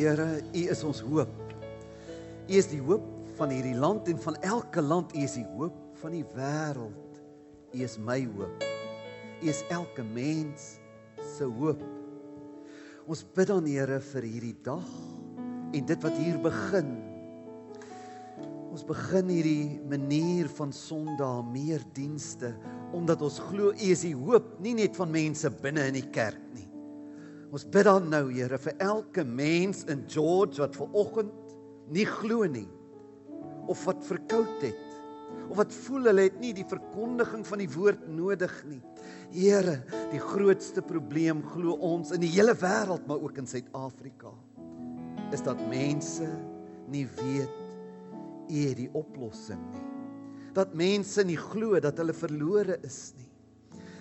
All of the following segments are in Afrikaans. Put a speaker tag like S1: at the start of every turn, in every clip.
S1: Here, U is ons hoop. U is die hoop van hierdie land en van elke land. U is die hoop van die wêreld. U is my hoop. U is elke mens se hoop. Ons bid dan Here vir hierdie dag en dit wat hier begin. Ons begin hierdie manier van Sondag meer dienste omdat ons glo U is die hoop nie net van mense binne in die kerk nie. Ons bid dan nou Here vir elke mens in George wat ver oggend nie glo nie of wat verkoud het of wat voel hulle het nie die verkondiging van die woord nodig nie. Here, die grootste probleem glo ons in die hele wêreld maar ook in Suid-Afrika is dat mense nie weet U het die oplossing nie. Dat mense nie glo dat hulle verlore is nie.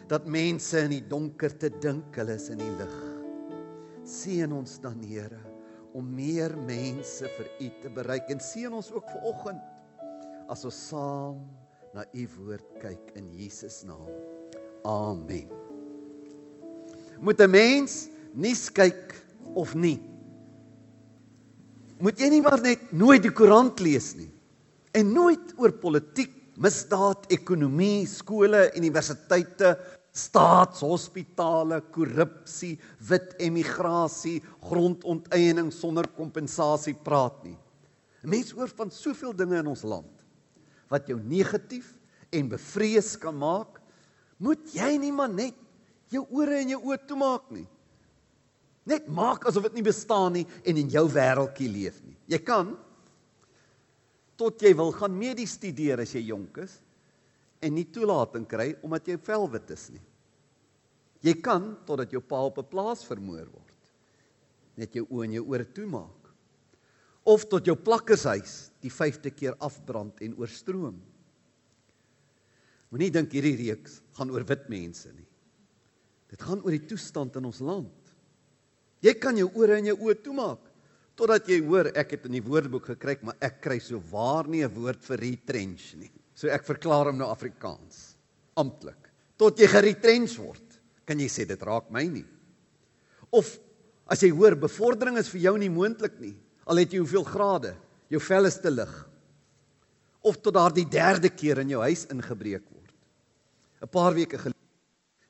S1: Dat mense in die donkerte dink hulle is in die lig. Seën ons dan Here om meer mense vir U te bereik en seën ons ook ver oggend as ons saam na U woord kyk in Jesus naam. Amen. Moet 'n mens nie kyk of nie. Moet jy nie maar net nooit die koerant lees nie en nooit oor politiek, misdaad, ekonomie, skole, universiteite, staatshospitale, korrupsie, wit emigrasie, grondonteiening sonder kompensasie praat nie. 'n Mens hoor van soveel dinge in ons land wat jou negatief en bevrees kan maak. Moet jy nie maar net jou ore en jou oë toemaak nie. Net maak asof dit nie bestaan nie en in jou wêreldjie leef nie. Jy kan tot jy wil gaan medies studeer as jy jonk is en nie toelating kry omdat jy velwit is nie. Jy kan totdat jou pa op 'n plaas vermoor word. Net jou oë en jou ore toemaak. Of tot jou plakkershuis die 5de keer afbrand en oorstroom. Moenie dink hierdie reeks gaan oor wit mense nie. Dit gaan oor die toestand in ons land. Jy kan jou ore en jou oë toemaak totdat jy hoor ek het in die woordeboek gekry maar ek kry so waar nie 'n woord vir retrench nie. So ek verklaar hom nou Afrikaans amptelik. Tot jy geretrench word, kan jy sê dit raak my nie. Of as jy hoor bevordering is vir jou nie moontlik nie, al het jy hoeveel grade, jou vel is te lig. Of tot daardie derde keer in jou huis ingebreek word. 'n Paar weke gelede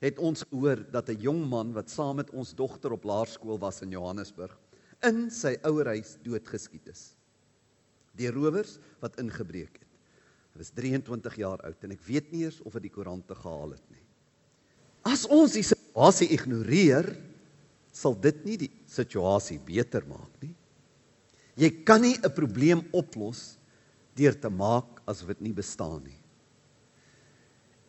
S1: het ons gehoor dat 'n jong man wat saam met ons dogter op laerskool was in Johannesburg in sy ouerhuis doodgeskiet is. Deur rowers wat ingebreek het. Hy was 23 jaar oud en ek weet nie eers of hy die koerante gehaal het nie. As ons die situasie ignoreer, sal dit nie die situasie beter maak nie. Jy kan nie 'n probleem oplos deur te maak asof dit nie bestaan nie.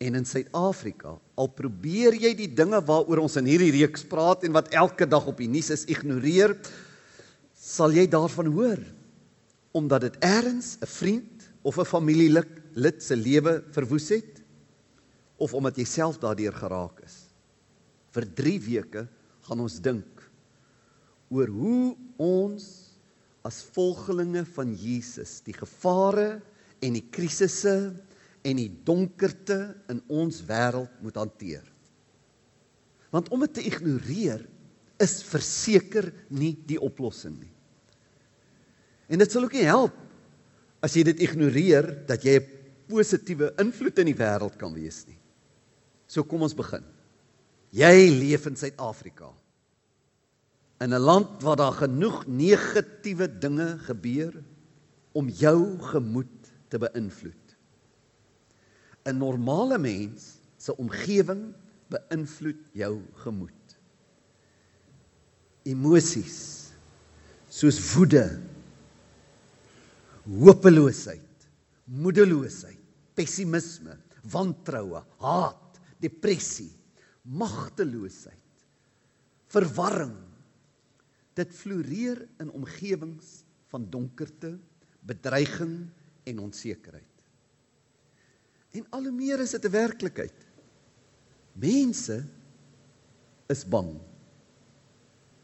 S1: En in Suid-Afrika, al probeer jy die dinge waaroor ons in hierdie reeks praat en wat elke dag op die nuus is ignoreer, sal jy daarvan hoor omdat dit eers 'n vriend of 'n familielid se lewe verwoes het of omdat jy self daardeur geraak is. Vir 3 weke gaan ons dink oor hoe ons as volgelinge van Jesus die gevare en die krisisse en die donkerte in ons wêreld moet hanteer. Want om dit te ignoreer is verseker nie die oplossing nie. En dit sal ook nie help as jy dit ignoreer dat jy 'n positiewe invloed in die wêreld kan wees nie. So kom ons begin. Jy leef in Suid-Afrika. In 'n land waar daar genoeg negatiewe dinge gebeur om jou gemoed te beïnvloed. 'n Normale mens se omgewing beïnvloed jou gemoed. Emosies soos woede, hopeloosheid, moedeloosheid, pessimisme, wantroue, haat, depressie, magteloosheid, verwarring. Dit floreer in omgewings van donkerte, bedreiging en onsekerheid. En al hoe meer is dit 'n werklikheid. Mense is bang.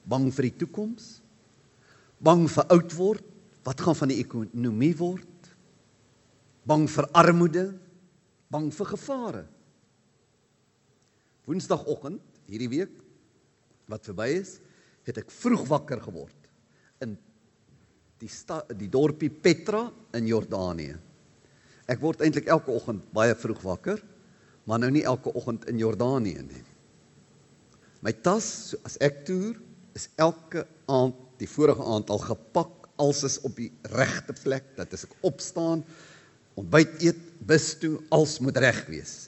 S1: Bang vir die toekoms, bang vir oud word, Wat gaan van die ekonomie word? Bang vir armoede, bang vir gevare. Woensdagoggend hierdie week wat verby is, het ek vroeg wakker geword in die stad die dorpie Petra in Jordanië. Ek word eintlik elke oggend baie vroeg wakker, maar nou nie elke oggend in Jordanië nie. My tas, so as ek toer, is elke aand die vorige aand al gepak, als is op die regte plek, dat as ek opstaan, ontbyt eet, bus toe, als moet reg wees.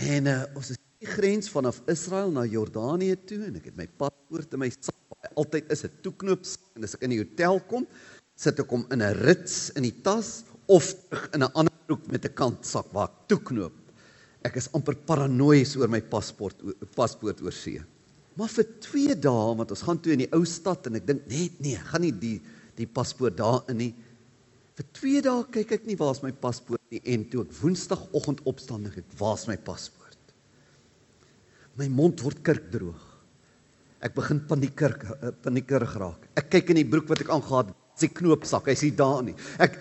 S1: En uh, ons is die grens vanaf Israel na Jordanië toe en ek het my paspoort in my sak. Altyd is 'n toeknoop en as ek in die hotel kom, sit ek hom in 'n rits in die tas of in 'n ander broek met 'n kantsak waar ek toeknoop. Ek is amper paranoïes oor my paspoort paspoort oor see. Maar vir 2 dae, want ons gaan toe in die ou stad en ek dink net nee, gaan nie die die paspoort daarin nie. Vir 2 dae kyk ek nie waar is my paspoort nie en toe ek woensdagoggend opstaan ek waar is my paspoort? My mond word kurkdroog. Ek begin panieker eh, paniekerig raak. Ek kyk in die broek wat ek aangetree het, sy knoopsak, hy's nie daar nie. Ek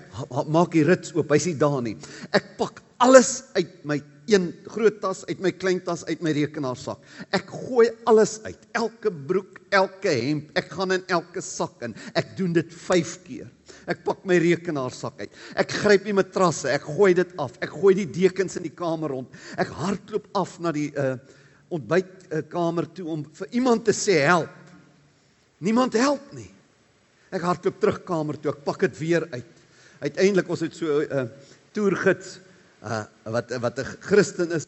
S1: maak die rits oop, hy's nie daar nie. Ek pak alles uit my een groot tas, uit my klein tas, uit my rekenaarsak. Ek gooi alles uit. Elke broek, elke hemp, ek gaan in elke sak in. Ek doen dit 5 keer. Ek pak my rekenaarsak uit. Ek gryp die matrasse, ek gooi dit af. Ek gooi die dekens in die kamer rond. Ek hardloop af na die uh ontbytkamer toe om vir iemand te sê help. Niemand help nie. Ek hardloop terug kamer toe. Ek pak dit weer uit. Uiteindelik ons het so 'n uh, toergids uh wat wat 'n Christen is.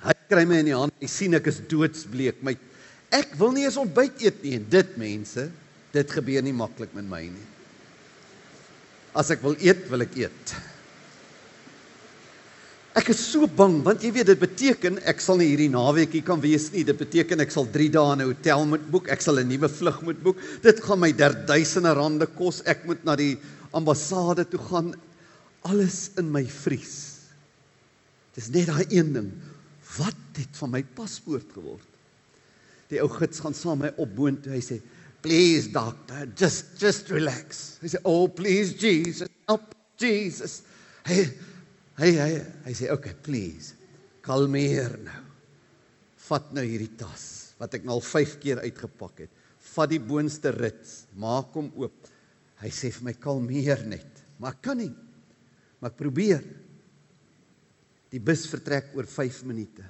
S1: Hy kry my in die hand. Hy sien ek is doodsbleek. My ek wil nie eens ontbyt eet nie en dit mense, dit gebeur nie maklik met my nie. As ek wil eet, wil ek eet. Ek is so bang want jy weet dit beteken ek sal nie hierdie naweekie kan wees nie. Dit beteken ek sal 3 dae in 'n hotel moet boek. Ek sal 'n nuwe vlug moet boek. Dit gaan my derduisende rande kos. Ek moet na die ambassade toe gaan. Alles in my vries. Dis net daai een ding. Wat het van my paspoort geword? Die ou gids gaan saam met my op boontoe. Hy sê, "Please doctor, just just relax." Hy sê, "Oh, please Jesus, help Jesus." Hy Hy hy hy sê okay, please. Kalmeer nou. Vat nou hierdie tas wat ek nou al 5 keer uitgepak het. Vat die boonste rits, maak hom oop. Hy sê vir my kalmeer net. Maar ek kan nie. Maar ek probeer. Die bus vertrek oor 5 minute.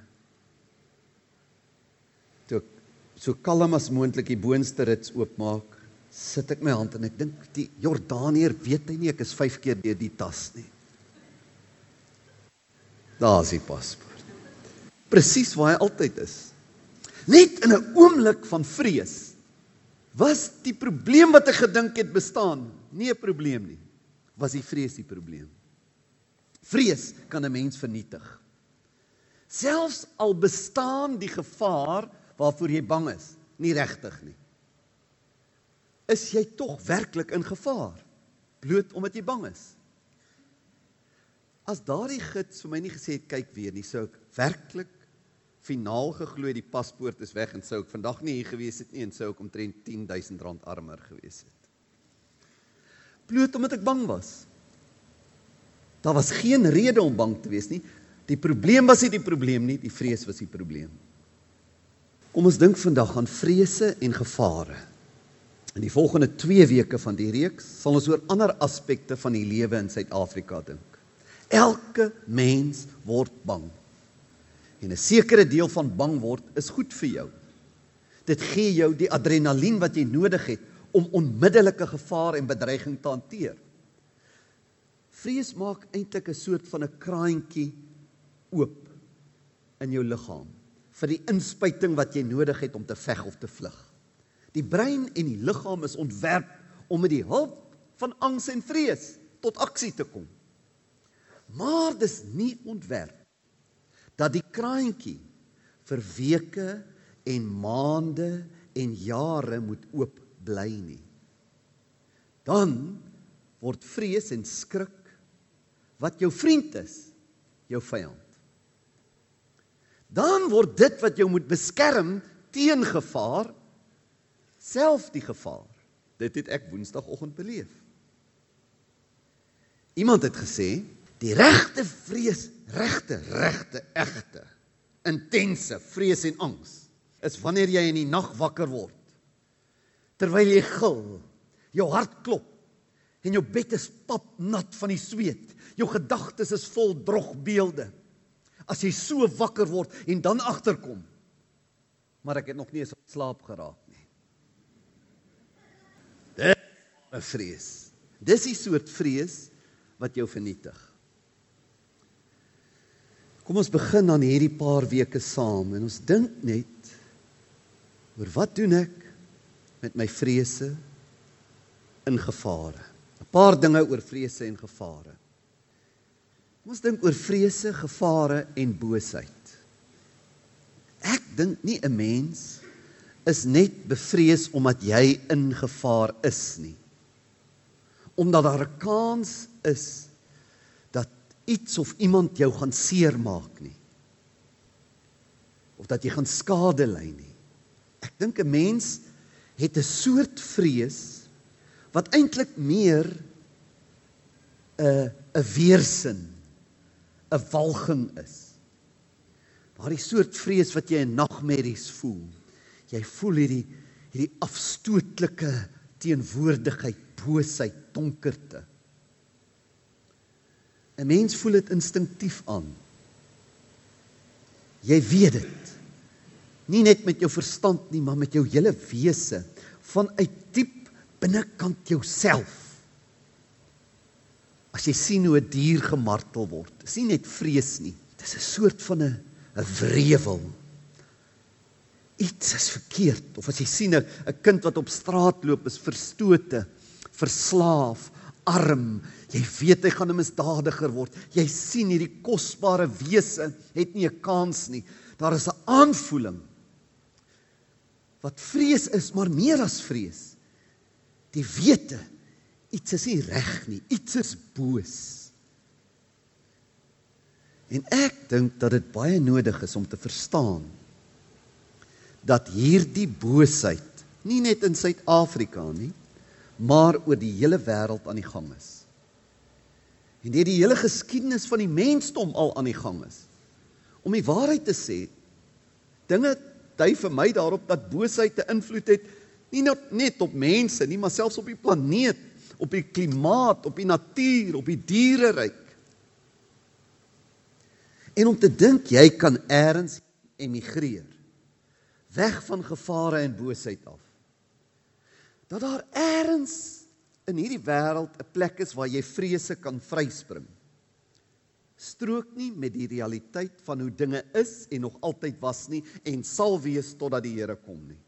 S1: Toe ek so kalm as moontlik die boonste rits oopmaak, sit ek my hand en ek dink die Jordaniër weet hy nie ek is 5 keer deur die tas nie. Daar's die paspoort. Presies waar hy altyd is. Net in 'n oomblik van vrees was die probleem wat ek gedink het bestaan, nie 'n probleem nie. Was die vrees die probleem? Vrees kan 'n mens vernietig. Selfs al bestaan die gevaar waarvoor jy bang is, nie regtig nie. Is jy tog werklik in gevaar bloot omdat jy bang is? As daardie gids vir my nie gesê het kyk weer nie, sou ek werklik finaal geglo die paspoort is weg en sou ek vandag nie hier gewees het nie en sou ek omtrent 10000 rand armer gewees het. Bloot omdat ek bang was. Daar was geen rede om bang te wees nie. Die probleem was nie die probleem nie, die vrees was die probleem. Kom ons dink vandag aan vrese en gevare. In die volgende 2 weke van die reeks sal ons oor ander aspekte van die lewe in Suid-Afrika dink. Elke mens word bang. En 'n sekere deel van bang word is goed vir jou. Dit gee jou die adrenalien wat jy nodig het om onmiddellike gevaar en bedreiging te hanteer. Vrees maak eintlik 'n soort van 'n kraantjie oop in jou liggaam vir die inspuiting wat jy nodig het om te veg of te vlug. Die brein en die liggaam is ontwerp om met die hulp van angs en vrees tot aksie te kom. Maar dis nie ontwerp dat die kraantjie vir weke en maande en jare moet oop bly nie. Dan word vrees en skrik wat jou vriend is, jou vyand. Dan word dit wat jou moet beskerm teen gevaar self die gevaar. Dit het ek woensdagoggend beleef. Iemand het gesê Die regte vrees, regte, regte, egte, intense vrees en angs is wanneer jy in die nag wakker word. Terwyl jy gil Jou hart klop en jou bed is pap nat van die sweet. Jou gedagtes is vol drogbeelde. As jy so wakker word en dan agterkom, maar ek het nog nie eens slaap geraak nie. Dit is 'n vrees. Dis die soort vrees wat jou vernietig. Kom ons begin dan hierdie paar weke saam en ons dink net oor wat doen ek met my vrese in gevare. 'n Paar dinge oor vrese en gevare. Kom ons dink oor vrese, gevare en boosheid. Ek dink nie 'n mens is net bevrees omdat jy in gevaar is nie. Omdat daar 'n kans is iets of iemand jou gaan seermaak nie. Of dat jy gaan skade ly nie. Ek dink 'n mens het 'n soort vrees wat eintlik meer 'n 'n weersin, 'n walging is. Daardie soort vrees wat jy in nagmerries voel. Jy voel hierdie hierdie afstootlike teenwoordigheid, boosheid, donkerte. 'n Mens voel dit instinktief aan. Jy weet dit. Nie net met jou verstand nie, maar met jou hele wese, vanuit diep binnekant jouself. As jy sien hoe 'n die dier gemartel word, is nie net vrees nie. Dis 'n soort van 'n 'n wrevel. Iets is verkeerd of as jy sien 'n 'n kind wat op straat loop is verstote, verslaaf, arm, Jy weet hy gaan 'n misdadiger word. Jy sien hierdie kosbare wese het nie 'n kans nie. Daar is 'n aanvoeling wat vrees is, maar meer as vrees. Die wete iets is nie reg nie, iets is boos. En ek dink dat dit baie nodig is om te verstaan dat hierdie boosheid nie net in Suid-Afrika nie, maar oor die hele wêreld aan die gang is en deur die hele geskiedenis van die mensdom al aan die gang is. Om die waarheid te sê, dinge dui vir my daarop dat boosheid 'n invloed het nie net op mense nie, maar selfs op die planeet, op die klimaat, op die natuur, op die diereryk. En om te dink jy kan eers emigreer weg van gevare en boosheid af. Dat daar eers in hierdie wêreld 'n plek is waar jy vrese kan vryspring. Strook nie met die realiteit van hoe dinge is en nog altyd was nie en sal wees totdat die Here kom nie.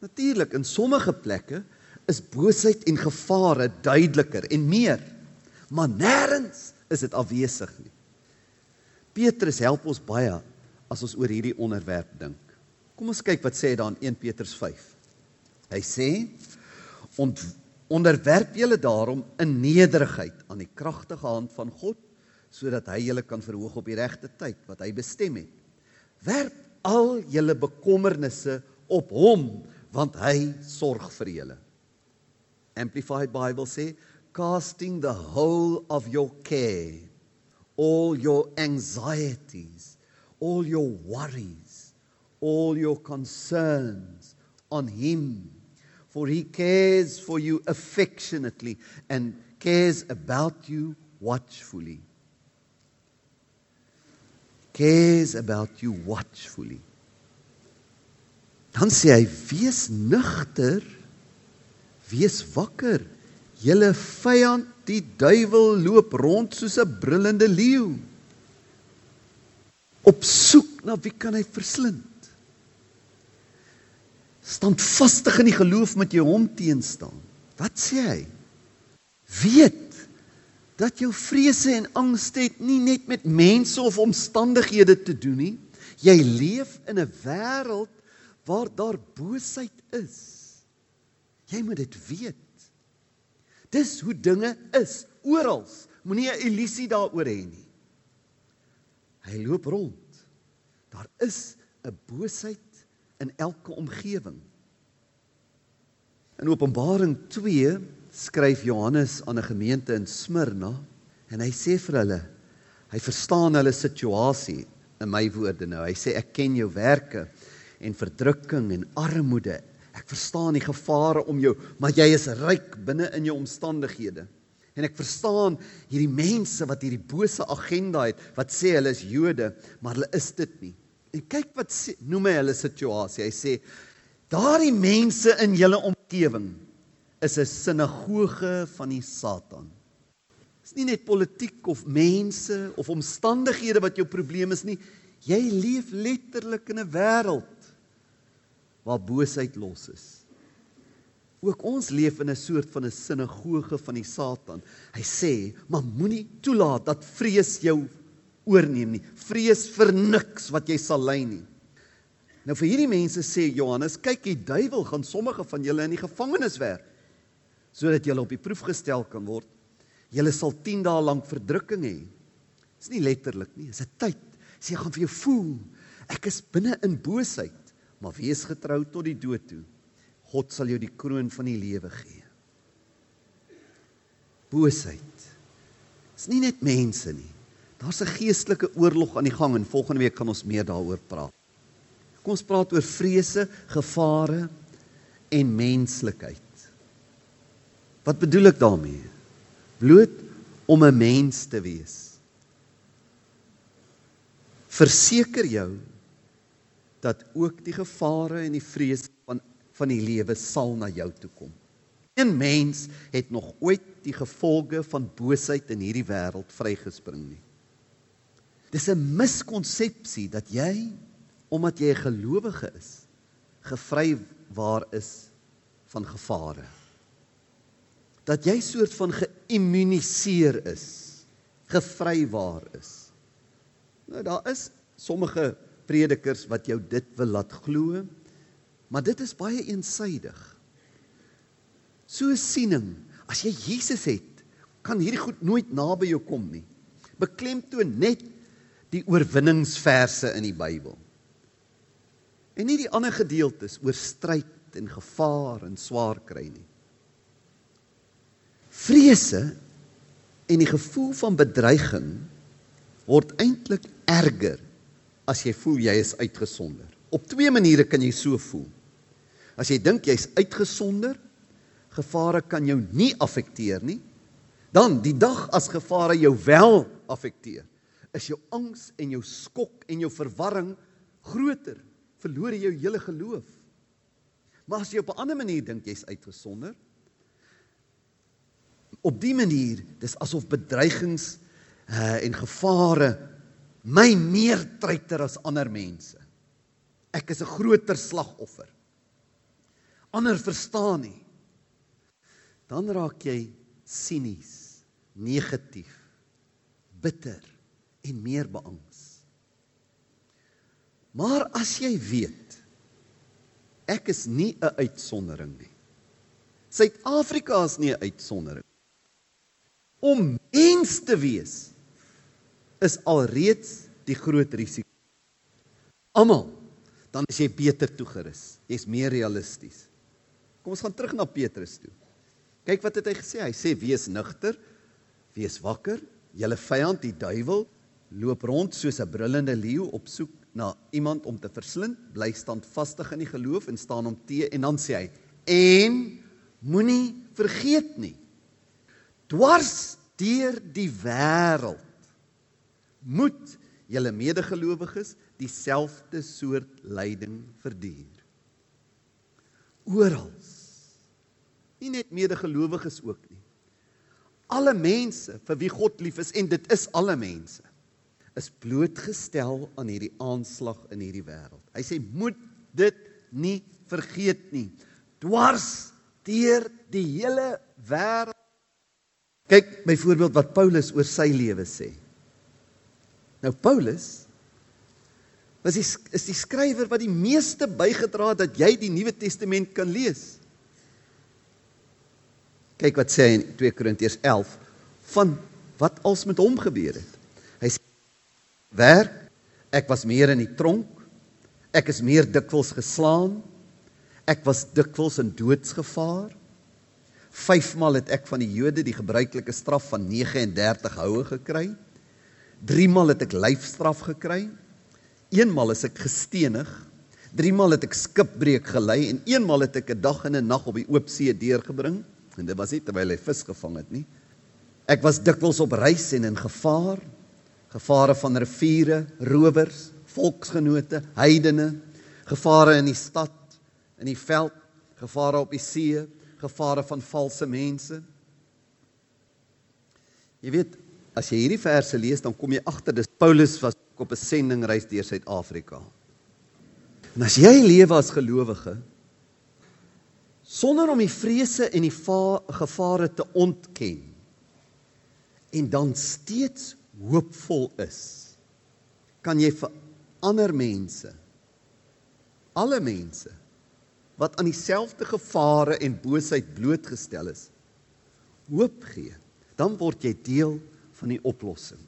S1: Natuurlik in sommige plekke is boosheid en gevare duideliker en meer, maar nêrens is dit afwesig nie. Petrus help ons baie as ons oor hierdie onderwerp dink. Kom ons kyk wat sê hy daar in 1 Petrus 5. Hy sê ont, onderwerp julle daarom in nederigheid aan die kragtige hand van God sodat hy julle kan verhoog op die regte tyd wat hy bestem het. Werp al julle bekommernisse op hom want hy sorg vir julle. Amplified Bible sê casting the whole of your care all your anxieties all your worries all your concerns on him for he cares for you affectionately and cares about you watchfully. Cares about you watchfully. Dan sê hy: "Wees nugter, wees wakker. Julle vyand, die duiwel, loop rond soos 'n brullende leeu, op soek na wie kan hy verslind." Standvastig in die geloof met jou hom teenstaan. Wat sê hy? Weet dat jou vrese en angste het nie net met mense of omstandighede te doen nie. Jy leef in 'n wêreld waar daar boosheid is. Jy moet dit weet. Dis hoe dinge is oral. Moenie 'n illusie daaroor hê nie. Hy loop rond. Daar is 'n boosheid in elke omgewing. In Openbaring 2 skryf Johannes aan 'n gemeente in Smyrna en hy sê vir hulle hy verstaan hulle situasie in my woorde nou. Hy sê ek ken jou werke en verdrukking en armoede, Ek verstaan die gevare om jou, maar jy is ryk binne in jou omstandighede. En ek verstaan hierdie mense wat hierdie bose agenda het wat sê hulle is Jode, maar hulle is dit nie. En kyk wat sê, noem hy hulle situasie. Hy sê daardie mense in julle omgewing is 'n sinagoge van die Satan. Dit is nie net politiek of mense of omstandighede wat jou probleem is nie. Jy leef letterlik in 'n wêreld waar boosheid los is. Ook ons leef in 'n soort van 'n sinagoge van die Satan. Hy sê, "Maar moenie toelaat dat vrees jou oorneem nie. Vrees vir niks wat jy sal ly nie." Nou vir hierdie mense sê Johannes, "Kyk, die duiwel gaan sommige van julle in die gevangenis werp sodat julle op die proef gestel kan word. Julle sal 10 dae lank verdrukking hê." Dis nie letterlik nie, dis 'n tyd. Sê jy gaan vir jou voel, ek is binne in boosheid, maar wees getrou tot die dood toe. God sal jou die kroon van die lewe gee. Boosheid. Dis nie net mense nie. Daar's 'n geestelike oorlog aan die gang en volgende week gaan ons meer daaroor praat. Kom ons praat oor vrese, gevare en menslikheid. Wat bedoel ek daarmee? Bloot om 'n mens te wees. Verseker jou dat ook die gevare en die vrese van van die lewe sal na jou toe kom. Een mens het nog ooit die gevolge van boosheid in hierdie wêreld vrygespring nie. Dis 'n miskonsepsie dat jy omdat jy 'n gelowige is, gevry waar is van gevare. Dat jy soort van geïmmuniseer is, gevry waar is. Nou daar is sommige predikers wat jou dit wil laat glo, Maar dit is baie eensydig. So siening, as jy Jesus het, kan hierdie goed nooit naby jou kom nie. Beklemtoon net die oorwinningsverse in die Bybel. En nie die ander gedeeltes oor stryd en gevaar en swaar kry nie. Vrese en die gevoel van bedreiging word eintlik erger as jy voel jy is uitgesonder. Op twee maniere kan jy so voel. As jy dink jy's uitgesonder, gevare kan jou nie affekteer nie. Dan die dag as gevare jou wel affekteer, is jou angs en jou skok en jou verwarring groter. Verloor jy jou hele geloof. Maar as jy op 'n ander manier dink jy's uitgesonder, op die manier, dis asof bedreigings uh, en gevare my meer treiter as ander mense. Ek is 'n groter slagoffer ander verstaan nie. Dan raak jy sinies, negatief, bitter en meer beangs. Maar as jy weet ek is nie 'n uitsondering nie. Suid-Afrika is nie 'n uitsondering. Om mens te wees is alreeds die groot risiko. Almal, dan is jy beter toegerus. Jy's meer realisties. Kom ons gaan terug na Petrus toe. Kyk wat het hy gesê? Hy sê wees nugter, wees wakker. Julle vyand, die duiwel, loop rond soos 'n brullende leeu op soek na iemand om te verslind. Bly standvastig in die geloof en staan hom te en dan sê hy: "En moenie vergeet nie. Dwars deur die wêreld moet julle medegelowiges dieselfde soort lyding verduur. Oral nie net medegelowiges ook nie. Alle mense vir wie God lief is en dit is alle mense is blootgestel aan hierdie aanslag in hierdie wêreld. Hy sê moet dit nie vergeet nie. Dwars deur die hele wêreld. Kyk byvoorbeeld wat Paulus oor sy lewe sê. Nou Paulus was die, is die skrywer wat die meeste bygedra het dat jy die Nuwe Testament kan lees. Kyk wat sê hy in 2 Korintiërs 11 van wat als met hom gebeur het. Werk, ek was meer in die tronk, ek is meer dikwels geslaan, ek was dikwels in doodsgevaar. Vyfmal het ek van die Jode die gebruikelike straf van 39 houe gekry. Driemaal het ek lyfstraf gekry. Eenmal is ek gestenig. Driemaal het ek skipbreek gelei en eenmal het ek 'n dag en 'n nag op die oop see deurgebring en dit was nie terwyl hy vis gevang het nie. Ek was dikwels op reis en in gevaar, gevare van riviere, rowers, volksgenote, heidene, gevare in die stad, in die veld, gevare op die see, gevare van valse mense. Jy weet, as jy hierdie verse lees, dan kom jy agter dis Paulus was op 'n sendingreis deur Suid-Afrika. En as jy lewe as gelowige sonder om die vrese en die gevare te ontken en dan steeds hoopvol is, kan jy vir ander mense alle mense wat aan dieselfde gevare en boosheid blootgestel is hoop gee dan word jy deel van die oplossing.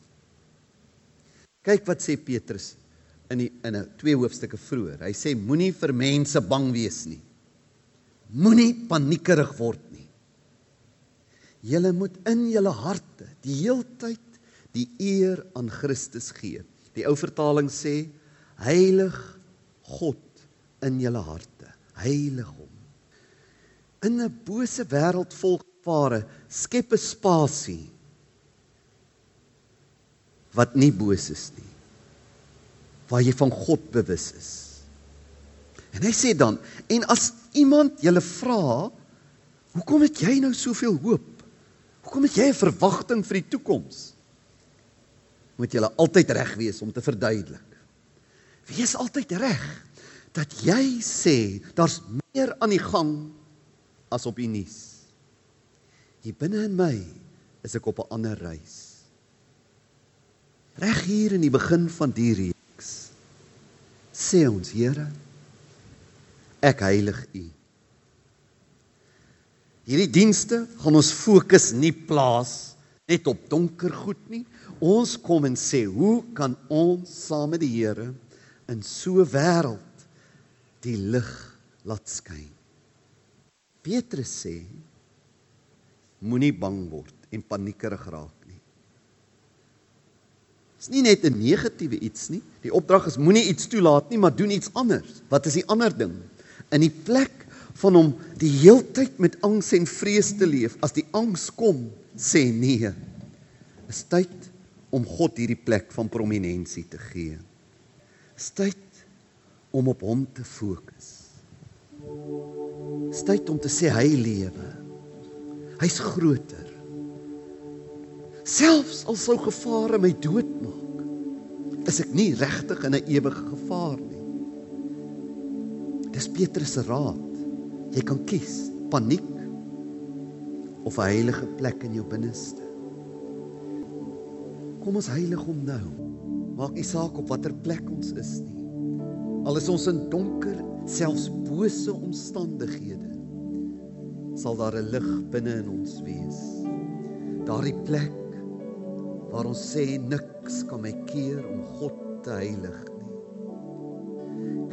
S1: Kyk wat sê Petrus in die, in twee hoofstukke vroeër hy sê moenie vir mense bang wees nie. Moenie paniekerig word nie. Julle moet in julle harte die heeltyd die eer aan Christus gee die ou vertaling sê heilig God in julle harte. Heilig hom. In 'n bose wêreld vol gevare, skep 'n spasie wat nie boos is nie. Waar jy van God bewus is. En hy sê dan, en as iemand julle vra, hoekom het jy nou soveel hoop? Hoekom het jy 'n verwagting vir die toekoms? Moet jy altyd reg wees om te verduidelik. Wees altyd reg dat jy sê daar's meer aan die gang as op die nuus. Hier binne in my is ek op 'n ander reis. Reg hier in die begin van die reeks sê ons Here ek heilig U. Hierdie dienste gaan ons fokus nie plaas net op donker goed nie. Ons kom en sê, hoe kan ons saam met die Here in so 'n wêreld die lig laat skyn. Petrus sê moenie bang word en paniekerig raak nie. Dis nie net 'n negatiewe iets nie. Die opdrag is moenie iets toelaat nie, maar doen iets anders. Wat is die ander ding? In die plek van om die heeltyd met angs en vrees te leef, as die angs kom, sê nee. Is tyd om God hierdie plek van prominensie te gee. Tyd om op hom te fokus. Tyd om te sê hy lewe. Hy's groter. Selfs al sou gevare my doodmaak, is ek nie regtig in 'n ewige gevaar nie. Dis Petrus se raad. Jy kan kies paniek of 'n heilige plek in jou binneste. Kom ons heilig hom nou. Maak nie saak op watter plek ons is nie. Al is ons in donker, selfs bose omstandighede, sal daar 'n lig binne in ons wees. Daardie plek waar ons sê niks kan my keer om God te heilig nie.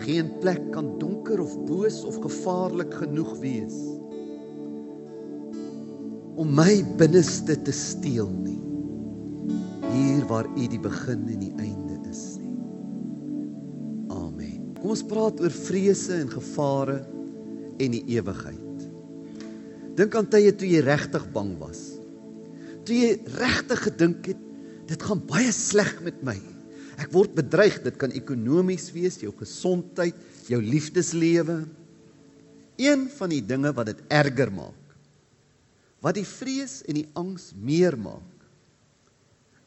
S1: Geen plek kan donker of boos of gevaarlik genoeg wees om my binneste te steel nie. Hier waar U die begin en die einde Kom ons praat oor vrese en gevare en die ewigheid. Dink aan tye toe jy regtig bang was. Toe jy regtig gedink het dit gaan baie sleg met my. Ek word bedreig, dit kan ekonomies wees, jou gesondheid, jou liefdeslewe. Een van die dinge wat dit erger maak, wat die vrees en die angs meer maak,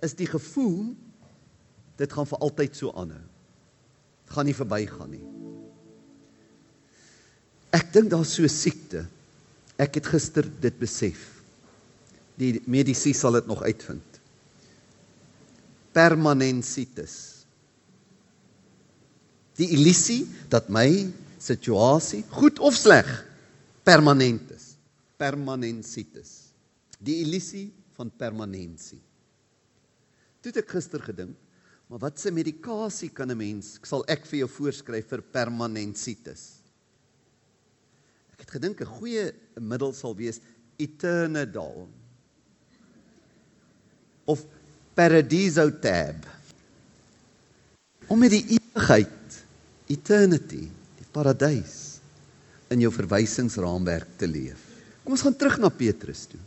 S1: is die gevoel dit gaan vir altyd so aanhou gaan nie verbygaan nie. Ek dink daar's so 'n siekte. Ek het gister dit besef. Die medisy sal dit nog uitvind. Permanensitis. Die illusie dat my situasie, goed of sleg, permanent is. Permanensitis. Die illusie van permanensie. Toe het ek gister gedink, Maar wat se medikasie kan 'n mens sal ek vir jou voorskryf vir permanensitis? Ek het gedink 'n goeie middel sal wees Eternadol of Paradiso Tab. Om met die ewigheid, eternity, die paradys in jou verwysingsraamwerk te leef. Kom ons gaan terug na Petrus toe.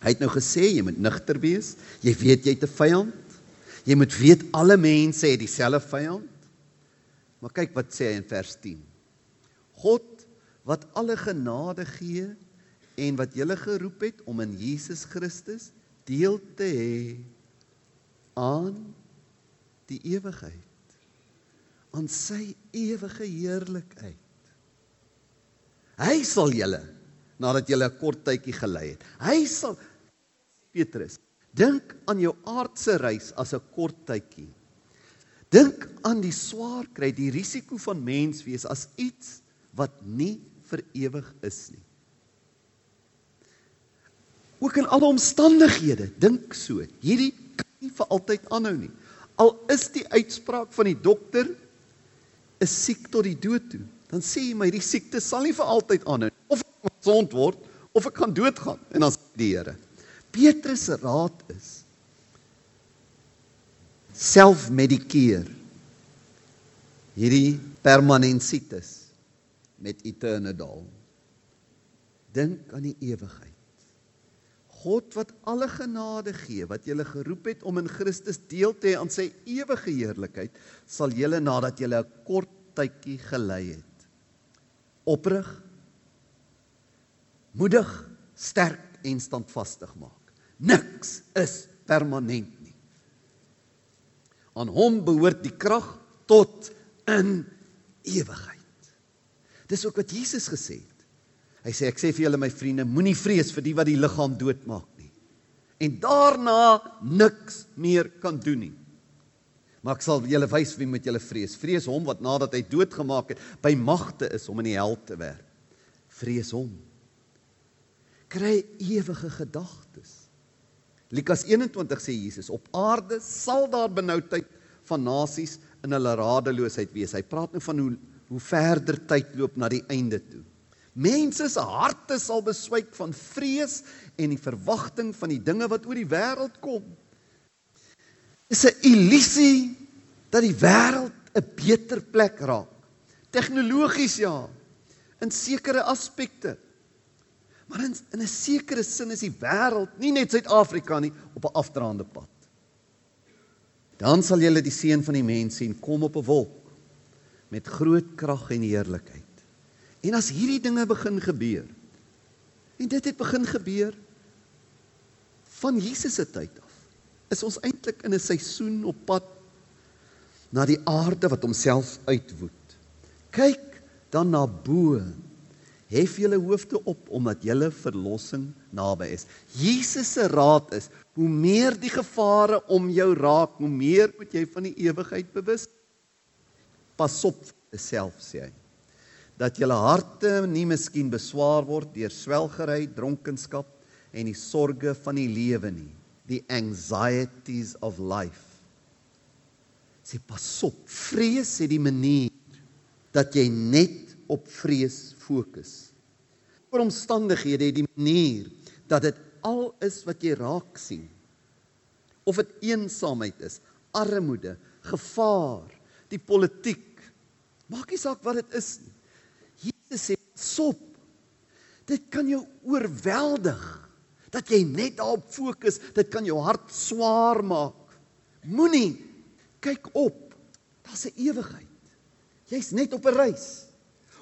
S1: Hy het nou gesê jy moet nugter wees. Jy weet jy het 'n vyand. Jy moet weet alle mense het dieselfde vyand. Maar kyk wat sê hy in vers 10. God wat alle genade gee en wat julle geroep het om in Jesus Christus deel te hê aan die ewigheid aan sy ewige heerlikheid hy sal julle nadat julle 'n kort tydjie gelei het hy sal Petrus dink aan jou aardse reis as 'n kort tydjie. Dink aan die swaar kry die risiko van mens wees as iets wat nie vir ewig is nie. Ook in alle omstandighede dink so hierdie kan nie vir altyd aanhou nie. Al is die uitspraak van die dokter is siek tot die dood toe dan sê hy my die siekte sal nie vir altyd aanhou of ek gesond word of ek gaan doodgaan. En dan sê die Here Petrus se raad is self-medikeer hierdie permanensitis met eternal dink aan die ewigheid God wat alle genade gee wat julle geroep het om in Christus deel te hê aan sy ewige heerlikheid, sal julle nadat julle 'n kort tydjie gelei het, oprig, moedig, sterk en standvastig maak. Niks is permanent nie. Aan hom behoort die krag tot in ewigheid. Dis ook wat Jesus gesê het. Hy sê ek sê vir julle my vriende, moenie vrees vir die wat die liggaam doodmaak nie. En daarna niks meer kan doen nie. Maar ek sal julle wys wie moet julle vrees. Vrees hom wat nadat hy doodgemaak het, by magte is om in die hel te werk. Vrees hom. Kry ewige gedagtes. Lukas 21 sê Jesus, op aarde sal daar benoudheid van nasies in hulle radeloosheid wees. Hy praat nou van hoe hoe verder tyd loop na die einde toe. Mense se harte sal beswyk van vrees en die verwagting van die dinge wat oor die wêreld kom. Is 'n illusie dat die wêreld 'n beter plek raak. Tegnologies ja, in sekere aspekte. Maar in in 'n sekere sin is die wêreld, nie net Suid-Afrika nie, op 'n afdraande pad. Dan sal jy die seun van die mens sien kom op 'n wolk met groot krag en heerlikheid. En as hierdie dinge begin gebeur. En dit het begin gebeur van Jesus se tyd af. Is ons eintlik in 'n seisoen op pad na die aarde wat homself uitwoed. Kyk dan na bo. Hef julle hoofde op omdat julle verlossing naby is. Jesus se raad is: hoe meer die gevare om jou raak, hoe meer moet jy van die ewigheid bewus. Pas op jouself sê hy dat julle harte nie miskien beswaar word deur swelgery, dronkenskap en die sorges van die lewe nie, the anxieties of life. Sê pas op, vrees het die manier dat jy net op vrees fokus. Oor omstandighede het die manier dat dit al is wat jy raak sien. Of dit eensaamheid is, armoede, gevaar, die politiek. Maak nie saak wat dit is nie te sê sop. Dit kan jou oorweldig dat jy net daarop fokus. Dit kan jou hart swaar maak. Moenie kyk op. Daar's 'n ewigheid. Jy's net op 'n reis.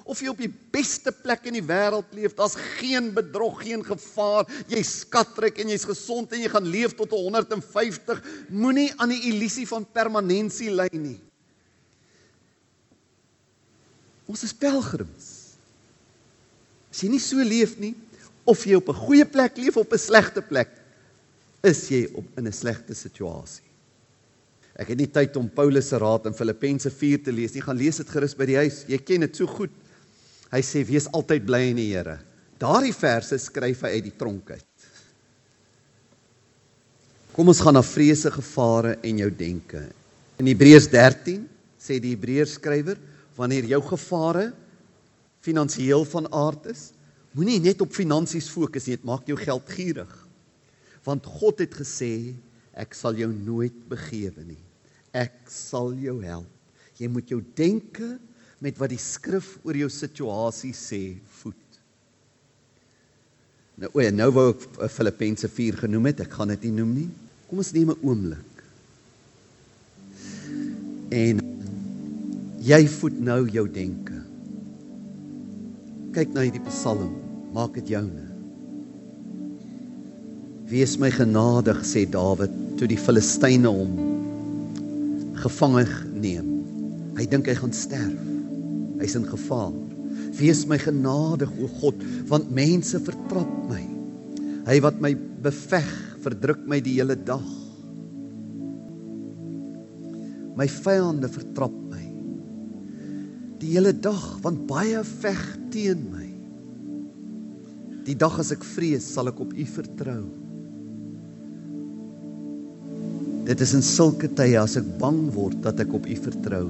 S1: Of jy op die beste plek in die wêreld leef, daar's geen bedrog, geen gevaar. Jy skatryk en jy's gesond en jy gaan leef tot 150. Moenie aan die illusie van permanensie lei nie. Ons is pelgrims. As jy nie so leef nie of jy op 'n goeie plek leef of op 'n slegte plek, is jy op in 'n slegte situasie. Ek het nie tyd om Paulus se raad in Filippense 4 te lees nie. Gaan lees dit gerus by die huis. Jy ken dit so goed. Hy sê wees altyd bly in die Here. Daardie verse skryf hy uit die tronk uit. Kom ons gaan na vrese, gevare en jou denke. In Hebreërs 13 sê die Hebreërs skrywer, wanneer jou gevare finansiëel van aard is, moenie net op finansies fokus nie, dit maak jou geld gierig. Want God het gesê, ek sal jou nooit begewe nie. Ek sal jou help. Jy moet jou denke met wat die skrif oor jou situasie sê voed. Nou o, nou wou ek eh, Filippense 4 genoem het, ek gaan dit nie noem nie. Kom ons neem 'n oomblik. En jy voed nou jou denke. Kyk na hierdie Psalm, maak dit joune. Wees my genadig sê Dawid toe die Filistyne hom gevange neem. Hy dink hy gaan sterf. Hy's in gevaar. Wees my genadig o God, want mense vertrap my. Hy wat my beveg, verdruk my die hele dag. My vyande vertrap my. Die hele dag, want baie veg teen my. Die dag as ek vrees, sal ek op U vertrou. Dit is in sulke tye as ek bang word dat ek op U vertrou.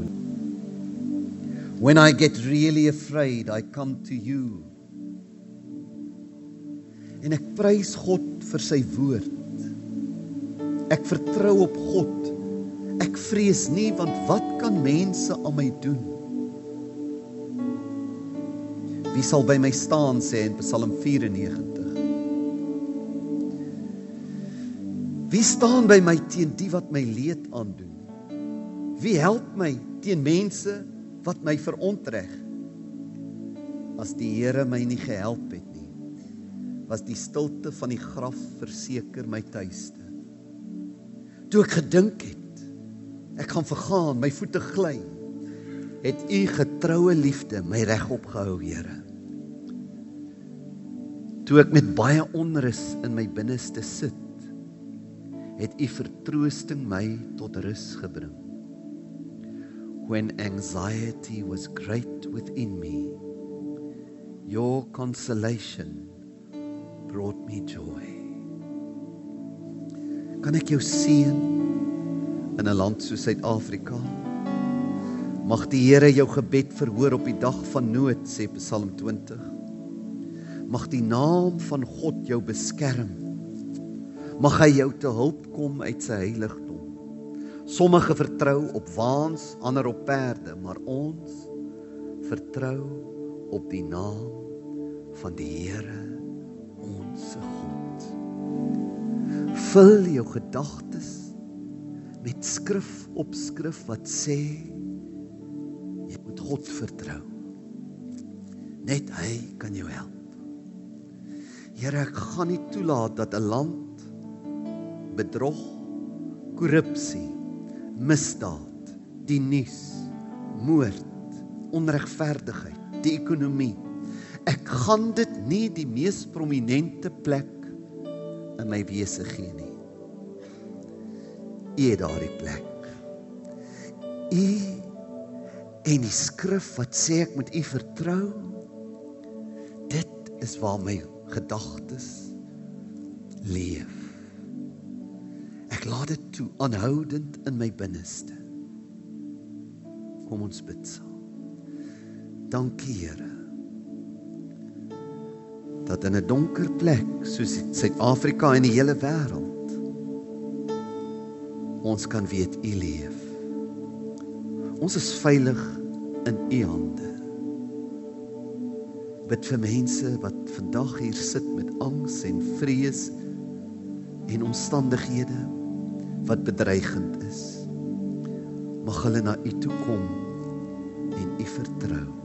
S1: When I get really afraid, I come to you. En ek prys God vir sy woord. Ek vertrou op God. Ek vrees nie want wat kan mense aan my doen? Wie sal by my staan sê in Psalm 94? Wie staan by my teen die wat my leed aandoen? Wie help my teen mense wat my verontreg. As die Here my nie gehelp het nie, was die stilte van die graf verseker my tuiste. Toe ek gedink het, ek gaan vergaan, my voete gly, het u getroue liefde my regop gehou, Here. Toe ek met baie onrus in my binneste sit, het u vertroosting my tot rus gebring when anxiety was great within me, your consolation brought me joy. Kan ek jou seën in 'n land soos Suid-Afrika? Mag die Here jou gebed verhoor op die dag van nood, sê Psalm 20. Mag die naam van God jou beskerm. Mag hy jou te hulp kom uit sy heiligdom. Sommige vertrou op waans, ander op perde, maar ons vertrou op die naam van die Here, ons God. Vul jou gedagtes met skrif op skrif wat sê jy moet God vertrou. Net hy kan jou help. Here, ek gaan nie toelaat dat 'n land bedrog, korrupsie misdaad, die nuus, moord, onregverdigheid, die ekonomie. Ek gaan dit nie die mees prominente plek in my wese gee nie. U het daardie plek. U en die skrif wat sê ek moet u vertrou. Dit is waar my gedagtes leef. Ek laat dit toe aanhoudend in my binneste. Kom ons bid saam. Dankie Here. Dat in 'n donker plek soos Suid-Afrika en die hele wêreld ons kan weet U leef. Ons is veilig in U hande. Bid vir mense wat vandag hier sit met angs en vrees en omstandighede wat bedreigend is. Mag hulle na U toe kom en U vertrou.